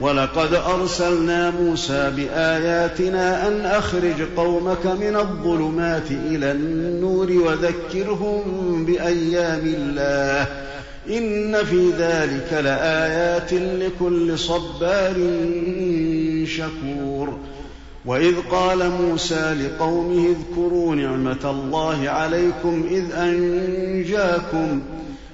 ولقد أرسلنا موسى بآياتنا أن أخرج قومك من الظلمات إلى النور وذكرهم بأيام الله. إن في ذلك لآيات لكل صبار شكور. وإذ قال موسى لقومه اذكروا نعمة الله عليكم إذ أنجاكم.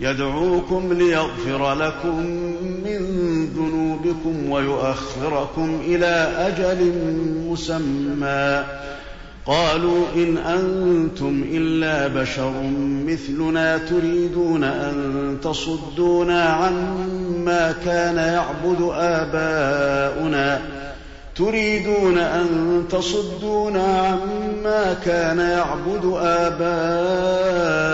يدعوكم ليغفر لكم من ذنوبكم ويؤخركم إلى أجل مسمى. قالوا إن أنتم إلا بشر مثلنا تريدون أن تصدونا عما كان يعبد آباؤنا. تريدون أن تصدونا عما كان يعبد آباؤنا.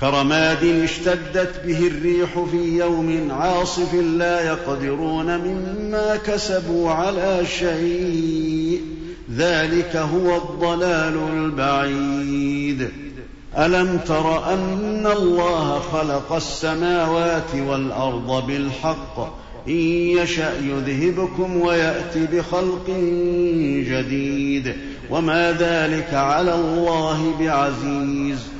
كرماد اشتدت به الريح في يوم عاصف لا يقدرون مما كسبوا على شيء. ذلك هو الضلال البعيد. ألم تر أن الله خلق السماوات والأرض بالحق؟ إن يشأ يذهبكم ويات بخلق جديد. وما ذلك على الله بعزيز.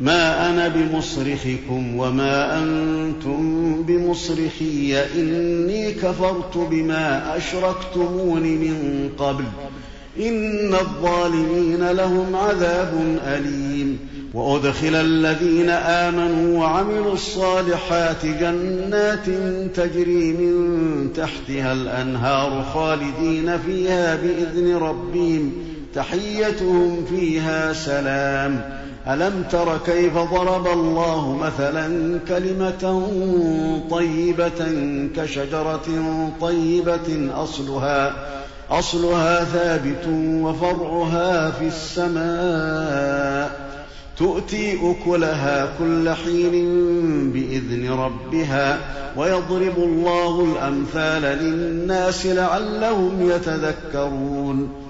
ما أنا بمصرخكم وما أنتم بمصرخي إني كفرت بما أشركتمون من قبل. إن الظالمين لهم عذاب أليم. وأدخل الذين آمنوا وعملوا الصالحات جنات تجري من تحتها الأنهار خالدين فيها بإذن ربهم. تحيتهم فيها سلام. ألم تر كيف ضرب الله مثلا كلمة طيبة كشجرة طيبة أصلها أصلها ثابت وفرعها في السماء. تؤتي أكلها كل حين بإذن ربها ويضرب الله الأمثال للناس لعلهم يتذكرون.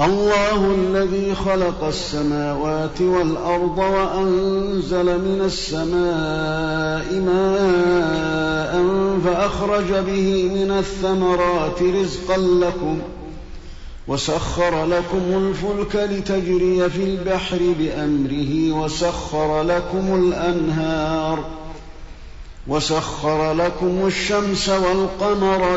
الله الذي خلق السماوات والأرض وأنزل من السماء ماء فأخرج به من الثمرات رزقا لكم وسخر لكم الفلك لتجري في البحر بأمره وسخر لكم الأنهار وسخر لكم الشمس والقمر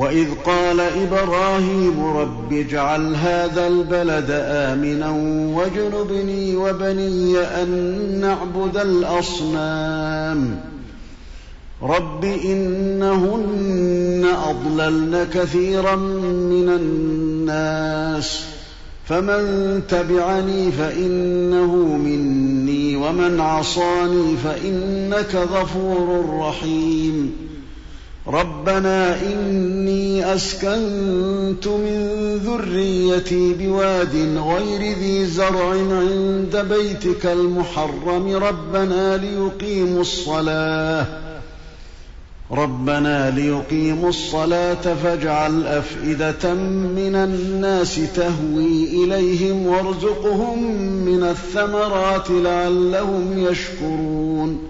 وإذ قال إبراهيم رب اجعل هذا البلد آمنا واجنبني وبني أن نعبد الأصنام. رب إنهن أضللن كثيرا من الناس فمن تبعني فإنه مني ومن عصاني فإنك غفور رحيم. ربنا إني أسكنت من ذريتي بواد غير ذي زرع عند بيتك المحرم ربنا ليقيموا الصلاة. ربنا ليقيموا الصلاة فاجعل أفئدة من الناس تهوي إليهم وارزقهم من الثمرات لعلهم يشكرون.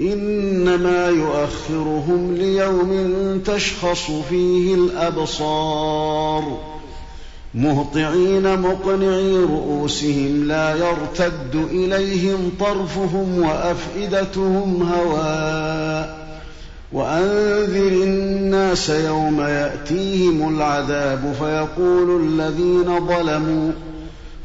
إنما يؤخرهم ليوم تشخص فيه الأبصار. مهطعين مقنعي رؤوسهم لا يرتد إليهم طرفهم وأفئدتهم هواء. وأنذر الناس يوم يأتيهم العذاب فيقول الذين ظلموا